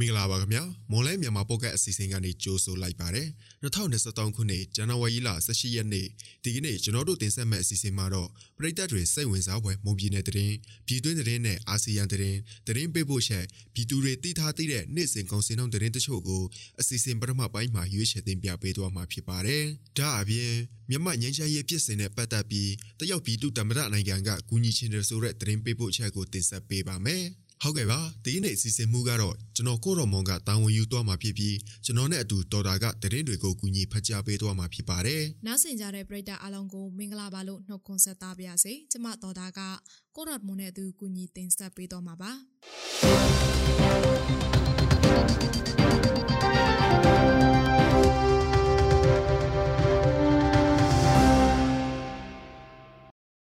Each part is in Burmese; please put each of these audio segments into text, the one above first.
မင်္ဂလာပါခင်ဗျာမွန်လဲမြန်မာပေါ့ကတ်အစီအစဉ်ကနေကြိုးဆိုလိုက်ပါတယ်2023ခုနှစ်ဇန်နဝါရီလ18ရက်နေ့ဒီကနေ့ကျွန်တော်တို့တင်ဆက်မယ့်အစီအစဉ်မှာတော့ပြည်သက်တွေစိတ်ဝင်စားဖွယ်မွန်ပြည်နယ်သတင်းပြည်တွင်းသတင်းနဲ့အာဆီယံသတင်းသတင်းပေးပို့ချက်ပြည်သူတွေသိထားသိတဲ့နေ့စဉ်ကုန်စည်နှုန်းသတင်းတချို့ကိုအစီအစဉ်ပထမပိုင်းမှာရွေးချယ်တင်ပြပေးသွားမှာဖြစ်ပါတယ်ဒါအပြင်မြန်မာငញ្ញရေးဖြစ်စဉ်နဲ့ပတ်သက်ပြီးတရုတ်ပြည်သူ့တမရနိုင်ငံကကူညီချင်တယ်ဆိုတဲ့သတင်းပေးပို့ချက်ကိုတင်ဆက်ပေးပါမယ် ဟုတ်ကဲ့ပါဒီနေ့အစီအစဉ်မူကတော့ကျွန်တော်ကိုရော်မွန်ကတာဝန်ယူသွားမှာဖြစ်ပြီးကျွန်တော်နဲ့အတူတော်တာကတရင်တွေကိုကူညီဖတ်ကြားပေးသွားမှာဖြစ်ပါတယ်။နောက်ဆင်ကြတဲ့ပရိသတ်အားလုံးကိုမင်္ဂလာပါလို့နှုတ်ခွန်းဆက်သပါရစေ။ကျမတော်တာကကိုရော်မွန်နဲ့အတူကူညီတင်ဆက်ပေးသွားမှာပါ။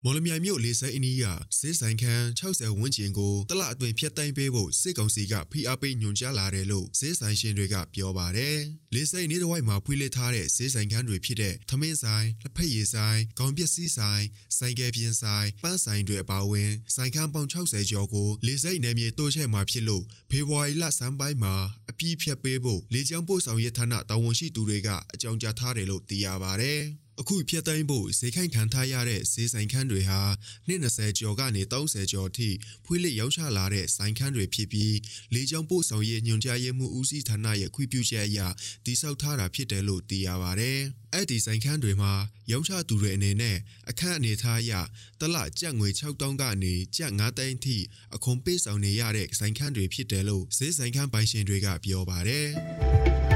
မော်လမြိုင်မြို့လေးစိအနီးကစစ်ဆိုင်ခန်း60ဝန်းကျင်ကိုတလအတွင်းဖျက်သိမ်းပေးဖို့စစ်ကောင်စီကဖိအားပေးညွှန်ကြားလာတယ်လို့စစ်ဆိုင်ရှင်တွေကပြောပါတယ်။လေးစိနေတစ်ဝိုက်မှာဖွင့်လှစ်ထားတဲ့စစ်ဆိုင်ခန်းတွေဖြစ်တဲ့သမင်းဆိုင်၊လက်ဖက်ရည်ဆိုင်၊ကောင်ပစ္စည်းဆိုင်၊ဆိုင်ကယ်ပြင်ဆိုင်၊ပန်းဆိုင်တွေအပါအဝင်ဆိုင်ခန်းပေါင်း60ကျော်ကိုလေးစိနယ်မြေတိုးချဲ့မှာဖြစ်လို့ဖေဖော်ဝါရီလစမ်းပိုင်းမှာအပြည့်ဖြတ်ပေးဖို့လေကြောင်းပို့ဆောင်ရေးဌာနတာဝန်ရှိသူတွေကအကြောင်းကြားထားတယ်လို့သိရပါတယ်။ အခုဖြတ်တိုင်းဖို့ဈေးခိုင်ခံထားရတဲ့ဈေးဆိုင်ခန်းတွေဟာနှစ်20ကျော်ကနေ30ကျော်ထိဖွေးလစ်ရောက်ချလာတဲ့ဆိုင်ခန်းတွေဖြစ်ပြီးလေကြောင်းပို့ဆောင်ရေးညွှန်ကြားရေးမှုဦးစီးဌာနရဲ့ခွင့်ပြုချက်အရတည်ဆောက်ထားတာဖြစ်တယ်လို့သိရပါဗျ။အဲ့ဒီဆိုင်ခန်းတွေမှာရောက်ချသူတွေအနေနဲ့အခန့်အနေထားအရတလကြက်ငွေ6000ကနေကြက်9သိန်းထိအခွန်ပေးဆောင်နေရတဲ့ဆိုင်ခန်းတွေဖြစ်တယ်လို့ဈေးဆိုင်ခန်းပိုင်ရှင်တွေကပြောပါတယ်။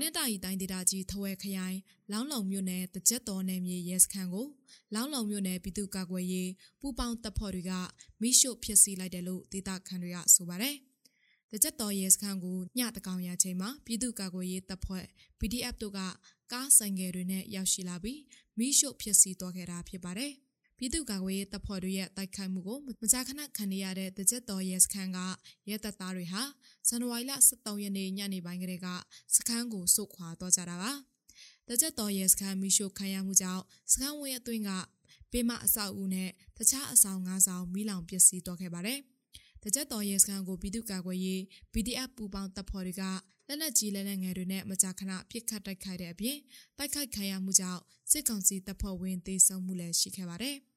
နစ်တာရီတိုင်းဒေသကြီးထဝဲခရိုင်လောင်းလုံမြို့နယ်တကြက်တော်နယ်မြေရဲစခန်းကိုလောင်းလုံမြို့နယ်ပြည်သူ့ကာကွယ်ရေးပူးပေါင်းတပ်ဖွဲ့တွေကမိရှို့ဖျက်ဆီးလိုက်တယ်လို့ဒေသခံတွေကဆိုပါတယ်။တကြက်တော်ရဲစခန်းကိုညတကောင်ရချိန်မှာပြည်သူ့ကာကွယ်ရေးတပ်ဖွဲ့ PDF တို့ကကားဆိုင်ငယ်တွေနဲ့ရောက်ရှိလာပြီးမိရှို့ဖျက်ဆီးသွားခဲ့တာဖြစ်ပါတယ်။ ပြည်သူ့ကာကွယ်ရေးတပ်ဖွဲ့တွေရဲ့တိုက်ခိုက်မှုကိုမကြာခဏခံနေရတဲ့တကြက်တော်ရဲစခန်းကရဲတပ်သားတွေဟာဇန်နဝါရီလ23ရက်နေ့ညနေပိုင်းကလေးကစခန်းကိုစုခွာသွားကြတာပါ။တကြက်တော်ရဲစခန်းမိရှုခံရမှုကြောင့်စခန်းဝင်းအတွင်းကပေမအဆောက်အဦနဲ့တခြားအဆောင်၅ဆောင်မိလောင်ပျက်စီးသွားခဲ့ပါတယ်။တကြက်တော်ရဲစခန်းကိုပြည်သူ့ကာကွယ်ရေး PDF ပူပေါင်းတပ်ဖွဲ့တွေကလက်နက်ကြီးလက်နက်ငယ်တွေနဲ့မကြာခဏပစ်ခတ်တိုက်ခိုက်တဲ့အပြင်တိုက်ခိုက်ခံရမှုကြောင့်စစ်ကောင်စီတပ်ဖွဲ့ဝင်တေဆုံးမှုလည်းရှိခဲ့ပါတယ်။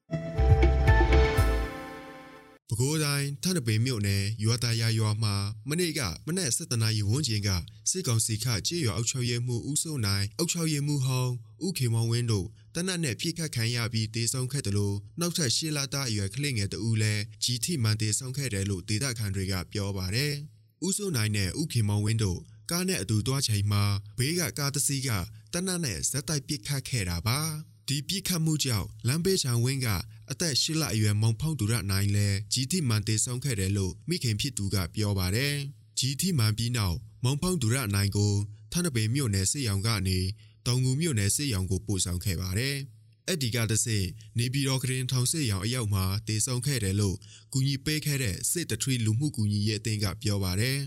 ပဲခူးတိုင်းထန်းတပင်မြို့နယ်ရွာသားရရွာမှာမနေ့ကမနက်7:00နာရီဝန်းကျင်ကစစ်ကောင်စီခကြေးရွာအောက်ချော်ရဲမှုဦးစိုးနိုင်အောက်ချော်ရဲမှုဟောင်းဦးခေမောင်ဝင်းတို့တနက်နဲ့ပြစ်ခတ်ခံရပြီးတေဆုံးခဲ့တယ်လို့နောက်ထပ်ရှေ့လာသားအရွယ်ကလေးငယ်တဦးလည်းကြီးထိမှန်တေဆုံးခဲ့တယ်လို့ဒေသခံတွေကပြောပါတယ်။ဦးစိုးနိုင်နဲ့ဦးခေမောင်ဝင်းတို့ကားနဲ့အတူတွားချိန်မှာဘေးကကားတစ်စီးကတနက်နဲ့ဇက်တိုက်ပစ်ခတ်ခဲ့တာပါ။ ဒီပြစ်ခတ်မှုကြောင့်လမ်းဘေးချံဝင်းကအသက်၈လအရွယ်မောင်ဖောင်းသူရနိုင်လဲဂျီတီမန်တေဆုံးခဲ့တယ်လို့မိခင်ဖြစ်သူကပြောပါတယ်။ဂျီတီမန်ပြီးနောက်မောင်ဖောင်းသူရနိုင်ကိုထန်းတပေမြို့နယ်စစ်ရောင်ကနေတောင်ငူမြို့နယ်စစ်ရောင်ကိုပို့ဆောင်ခဲ့ပါတယ်။အဲ့ဒီကတည်းကနေပြည်တော်ခရင်ထောင်စစ်ရောင်အရောက်မှာတေဆုံးခဲ့တယ်လို့ကူညီပေးခဲ့တဲ့စစ်တထွေလူမှုကူညီရေးအသင်းကပြောပါတယ်။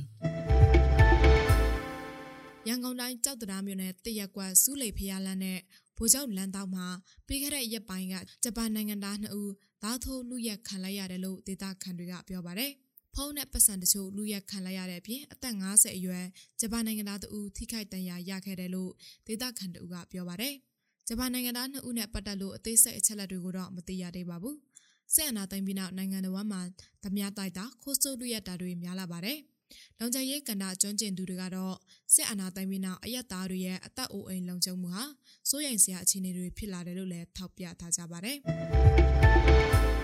ရန်ကုန်တိုင်းကြောက်တရားမြို့နယ်တရက်ကွက်စူးလေဖျားလန်းနဲ့ ဗိုလ်ချုပ်လန်တောက်မှာပြီးခဲ့တဲ့ရက်ပိုင်းကဂျပန်နိုင်ငံသား2ဦးဓာတ်ထိုးလူရက်ခံလိုက်ရတယ်လို့ဒေသခံတွေကပြောပါတယ်။ဖုန်းနဲ့ပတ်စံတချို့လူရက်ခံလိုက်ရတဲ့အပြင်အသက်50အရွယ်ဂျပန်နိုင်ငံသား2ဦးထိခိုက်ဒဏ်ရာရခဲ့တယ်လို့ဒေသခံတို့ကပြောပါတယ်။ဂျပန်နိုင်ငံသား2ဦးနဲ့ပတ်သက်လို့အသေးစိတ်အချက်အလက်တွေကိုတော့မသိရသေးပါဘူး။ဆက်အနာသိမ်းပြီးနောက်နိုင်ငံတော်မှာဓမြတိုက်တာခိုးဆိုးလူရက်တာတွေများလာပါတယ်။ လုံခြုံရေးကဏ္ဍကျွမ်းကျင်သူတွေကတော့စစ်အာဏာသိမ်းပြီးနောက်အယက်သားတွေရဲ့အသက်အိုးအိမ်လုံခြုံမှုဟာစိုးရိမ်စရာအခြေအနေတွေဖြစ်လာတယ်လို့လည်းထောက်ပြထားကြပါတယ်။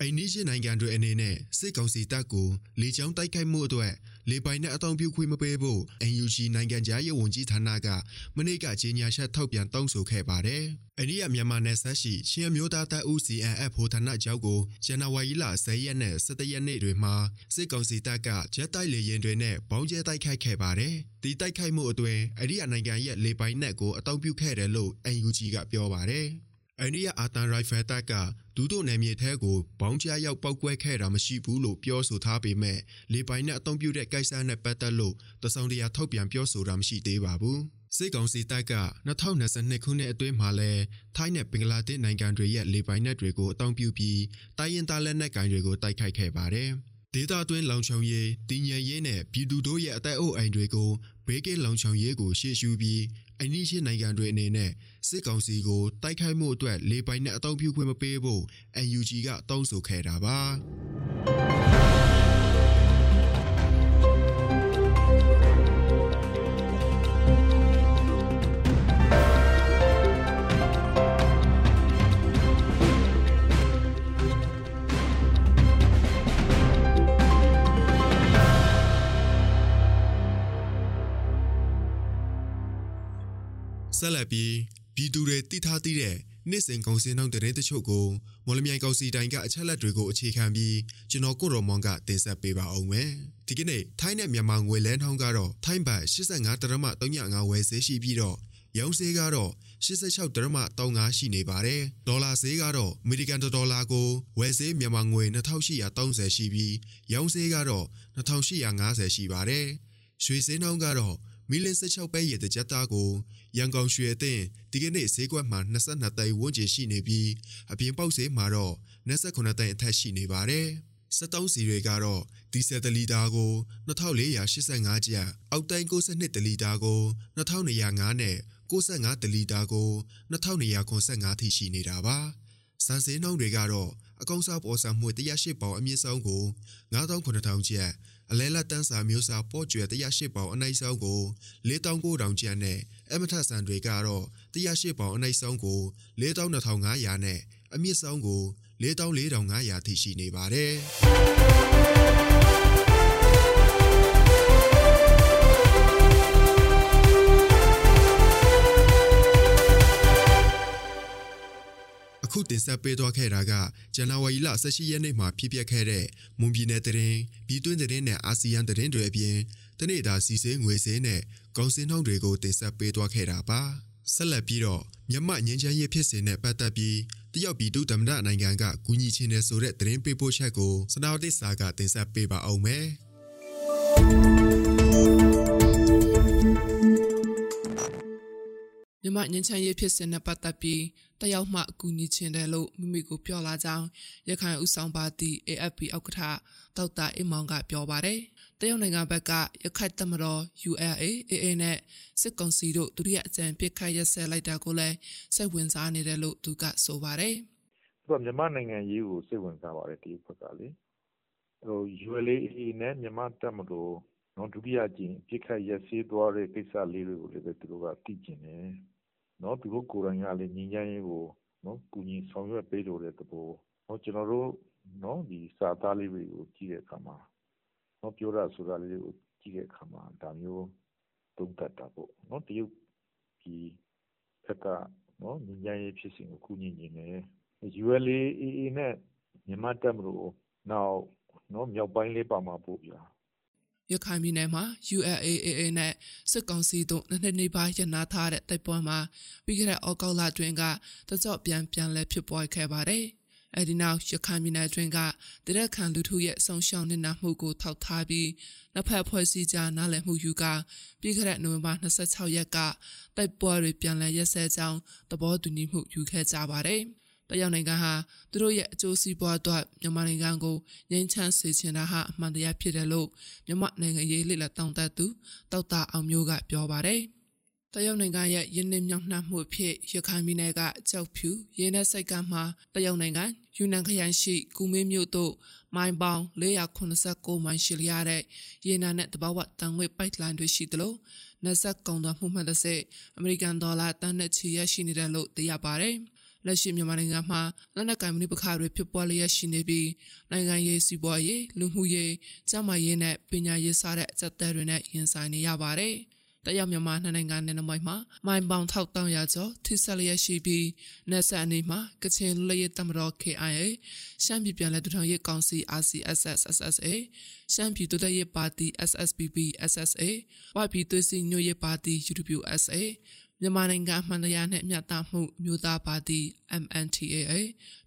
အိန္ဒိယနိုင်ငံတွေအနေနဲ့စစ်ကောင်စီတပ်ကိုလေကြောင်းတိုက်ခိုက်မှုအတွက်လေပိုင်နဲ့အတောင်ပြုခွင့်မပေးဖို့ NUG နိုင်ငံသားရေးဝန်ကြီးဌာနကမနေ့ကကြေညာချက်ထုတ်ပြန်တောင်းဆိုခဲ့ပါတယ်။အိန္ဒိယမြန်မာနယ်စပ်ရှိချင်းမျိုးသားတပ်ဦး CNF ဖိုဌာနကျောက်ကိုဇန်နဝါရီလ10ရက်နဲ့17ရက်နေ့တွေမှာစစ်ကောင်စီတပ်ကဂျက်တိုက်လေယာဉ်တွေနဲ့ဘောင်းကျဲတိုက်ခိုက်ခဲ့ပါတယ်။ဒီတိုက်ခိုက်မှုအတွင်းအိန္ဒိယနိုင်ငံရဲ့လေပိုင်နက်ကိုအတောင်ပြုခဲ့တယ်လို့ NUG ကပြောပါတယ်။ အိန္ဒိယအာတန်ရိုင်ဖယ်တပ်ကဒူးတို့နယ်မြေထဲကိုဘောင်းကျရောက်ပောက်ကွဲခဲ့တာမရှိဘူးလို့ပြောဆိုထားပေမဲ့လေပိုင်နဲ့အုံပြုတဲ့ကိစ္စနဲ့ပတ်သက်လို့တစောင်းတရာထုတ်ပြန်ပြောဆိုတာမရှိသေးပါဘူးစစ်ကောင်စီတပ်က2022ခုနှစ်အတွင်းမှာလဲထိုင်းနဲ့ဘင်္ဂလားဒေ့ရှ်နိုင်ငံတွေရဲ့လေပိုင်နက်တွေကိုအုံပြုပြီးတိုင်းရင်းသားလက်နက်ကိုင်တွေကိုတိုက်ခိုက်ခဲ့ပါတယ် ဒေတာအတွင်းလောင်ချောင်ရေးတည်ငြိမ်ရေးနဲ့ပြည်သူတို့ရဲ့အသက်အိုးအိမ်တွေကိုဘေးကင်းလောင်ချောင်ရေးကိုရှေ့ရှုပြီးအနီးရှိနိုင်ငံတွေအနေနဲ့စစ်ကောင်စီကိုတိုက်ခိုက်မှုအတွက်လေပိုင်နဲ့အတောင်ပြုခွင့်မပေးဖို့ NUG ကတောင်းဆိုခဲ့တာပါ ဆက်လက်ပြီးပြည်သူတွေတိထားသည့်တဲ့နှစ်စဉ်ကုန်စည်နှုန်းတရင်တချို့ကိုမော်လမြိုင်ကောင်စီတိုင်းကအချက်လက်တွေကိုအခြေခံပြီးကျွန်တော်ကိုရော်မွန်ကတင်ဆက်ပေးပါအောင်မယ်။ဒီကနေ့ထိုင်းနဲ့မြန်မာငွေလဲနှောင်းကတော့ထိုင်းဘတ်85ဒရမ3.5ဝယ်ဈေးရှိပြီးတော့ရောင်းဈေးကတော့86ဒရမ35ရှိနေပါတယ်။ဒေါ်လာဈေးကတော့အမေရိကန်ဒေါ်လာကိုဝယ်ဈေးမြန်မာငွေ2830ရှိပြီးရောင်းဈေးကတော့2850ရှိပါတယ်။ရွှေဈေးနှောင်းကတော့ မီလင်း16ပဲရဲ့တကြက်သားကိုရန်ကုန်ရွှေအသင်းဒီကနေ့ဈေးကွက်မှာ22သိန်းဝန်းကျင်ရှိနေပြီးအပြင်ပေါက်ဈေးမှာတော့29သိန်းအထက်ရှိနေပါတယ်။73စီတွေကတော့ဒီဇယ်တလီတာကို2485ကျပ်အောက်တိုင်း62တလီတာကို2205နဲ့65တလီတာကို2285ထိရှိနေတာပါ။စံစင်းနှုန်းတွေကတော့ အကောင်စားပေါ်ဆံမှု108ပေါင်အမြင့်ဆုံးကို9800ကျပ်အလဲလက်တန်းစာမျိုးစားပေါ့ကျွဲ108ပေါင်အနိုင်ဆုံးကို4900ကျပ်နဲ့အမထဆန်တွေကတော့108ပေါင်အနိုင်ဆုံးကို42,500နဲ့အမြင့်ဆုံးကို44,500ထိရှိနေပါတယ် ခုတင်ဆက်ပေးသွားခဲ့တာကဇန်နဝါရီလ18ရက်နေ့မှာဖြစ်ပျက်ခဲ့တဲ့မွန်ပြည်နယ်တရင်ပြည်တွင်းတရင်နဲ့အာဆီယံတရင်တွေအပြင်တနေ့တာစီစင်းငွေစင်းနဲ့ကောင်စင်းနှုန်းတွေကိုတင်ဆက်ပေးသွားခဲ့တာပါဆက်လက်ပြီးတော့မြမငင်းချမ်းရေးဖြစ်စဉ်နဲ့ပတ်သက်ပြီးတရုတ်ပြည်သူ့သမ္မတနိုင်ငံကကူညီချင်တဲ့ဆိုတဲ့သတင်းပေးပို့ချက်ကိုစနာဝတိစာကတင်ဆက်ပေးပါအောင်မယ် မြမငင်းချမ်းရေးဖြစ်စဉ်နဲ့ပတ်သက်ပြီးတယောက်မှအကူအညီချင်တယ်လို့မိမိကိုပြောလာကြောင်းရခိုင်ဥဆောင်ပါတီ AFP ဥက္ကဋ္ဌဒေါက်တာအင်မောင်ကပြောပါတယ်။တရုတ်နိုင်ငံဘက်ကရခိုင်တမတော် ULA AA နဲ့စစ်ကောင်စီတို့ဒုတိယအကြံပြစ်ခတ်ရက်စက်လိုက်တာကိုလည်းစိတ်ဝင်စားနေတယ်လို့သူကဆိုပါတယ်။သူကမြန်မာနိုင်ငံရေးကိုစိတ်ဝင်စားပါတယ်ဒီဘက်ကလေ။ဟို ULA AA နဲ့မြန်မာတပ်မတော်နော်ဒုတိယကျင်းပြစ်ခတ်ရက်စေးသွားတဲ့ကိစ္စလေးတွေကိုလည်းသူတို့ကသိကျင်တယ်။ နော်သူတို့ကိုယ်တိုင်ကလည်းငြိမ်းချမ်းရေးကိုနော်ကူညီဆောင်ရွက်ပေးလိုတဲ့သဘောနော်ကျွန်တော်တို့နော်ဒီစာသားလေးတွေကိုကြည့်တဲ့အခါမှာနော်ပြောတာဆိုတာလေးကိုကြည့်တဲ့အခါမှာဒါမျိုးသုံးသပ်တာပေါ့နော်တရုတ်ဒီဖက်ကနော်ငြိမ်းချမ်းရေးဖြစ်စဉ်ကိုကူညီနေတယ် ULA AA နဲ့မြန်မာတပ်မတော်နောက်နော်မြောက်ပိုင်းလေးပါမှာပို့ပြ ရခိုင်ပြည်နယ်မှာ ULAAA နဲ့စစ်ကောင်စီတို့နှစ်နှစ်နေပါရနာထားတဲ့တိုက်ပွဲမှာပြီးခဲ့တဲ့ဩဂုတ်လတွင်ကတကြော့ပြန်ပြန်လဲဖြစ်ပွားခဲ့ပါတယ်။အဲဒီနောက်ရခိုင်ပြည်နယ်တွင်ကတရက်ခံလူထုရဲ့ဆုံရှောင်းနေနာမှုကိုထောက်ထားပြီးနှစ်ဖက်ဖွဲ့စည်းကြနားလည်မှုယူကပြီးခဲ့တဲ့နိုဝင်ဘာ26ရက်ကတိုက်ပွဲတွေပြန်လဲရက်စဲကြောင်းသဘောတူညီမှုယူခဲ့ကြပါတယ်။ တရုတ်နိုင်ငံဟာသူတို့ရဲ့အကျိုးစီးပွားအတွက်မြန်မာနိုင်ငံကိုငြိမ်းချမ်းစေချင်တာဟာအမှန်တရားဖြစ်တယ်လို့မြန်မာနိုင်ငံရေးလှစ်လက်တောင်းတသူတောက်တာအောင်မျိုးကပြောပါတယ်တရုတ်နိုင်ငံရဲ့ယင်းနှမြောက်နှံမှုဖြစ်ရခိုင်ပြည်နယ်ကကြောက်ဖြူရင်းနဲ့စိတ်ကမှတရုတ်နိုင်ငံယူနန်ခရိုင်ရှိကူမင်းမြို့သို့မိုင်ပေါင်489မိုင်ရှိလျားတဲ့ရေနာနဲ့တဘာဝတန်ဝဲပိုက်လိုင်းတွေရှိသလိုနက်ဆက်ကုန်သွယ်မှုမှတ်သက်စေအမေရိကန်ဒေါ်လာတန်းနဲ့ချီရရှိနေတယ်လို့သိရပါတယ်။ လက်ရှိမြန်မာနိုင်ငံမှာလက်နက်ကိုင်မှုပခါတွေဖြစ်ပေါ်လျက်ရှိနေပြီးနိုင်ငံရေးစီးပွားရေးလူမှုရေးကျန်းမာရေးနဲ့ပညာရေးစတဲ့အချက်အသေးတွေနဲ့ရင်ဆိုင်နေရပါတယ်။တရမြန်မာနှစ်နိုင်ငံနယ်နိမိတ်မှာမိုင်ပေါင်1300ကျော်ထိစက်လျက်ရှိပြီးနယ်စပ်အနေမှာကချင်လူလျက်တမတော် KIA ရှမ်းပြည်ပြည်လဲဒူထောင်ရေးကောင်စီ RCSS SSA ရှမ်းပြည်တိုးတက်ရေးပါတီ SSPP SSA ဝပြည်သွေးစည်းညွတ်ရေးပါတီ UWSA မြန်မာနိုင်ငံအမှန်တရားနဲ့မြတ်တာမှုမြို့သားပါတီ MNTAA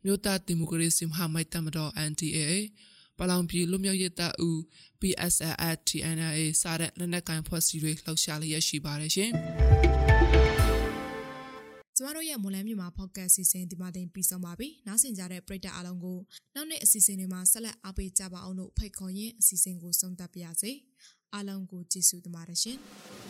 မြို့သားဒီမိုကရေစီမဟာမိတ်တမတော် NDAA ပလောင်ပြည်လူမျိုးရေးတပ်ဦး PSLF-TNA စတဲ့လက်နက်ကိုင်ဖွဲ့စည်းတွေလှုပ်ရှားလျက်ရှိပါတယ်ရှင်ကျမတို့ရဲ့မွန်လန်းမြန်မာ podcast အစီအစဉ်ဒီမှာတင်ပြီးဆုံးပါပြီ။နောက်ဆင်ကြတဲ့ပရိသတ်အားလုံးကိုနောက်နေ့အစီအစဉ်တွေမှာဆက်လက်အားပေးကြပါအောင်လို့ဖိတ်ခေါ်ရင်းအစီအစဉ်ကိုဆုံးသတ်ပါရစေ။အားလုံးကိုကျေးဇူးတင်ပါတယ်ရှင်။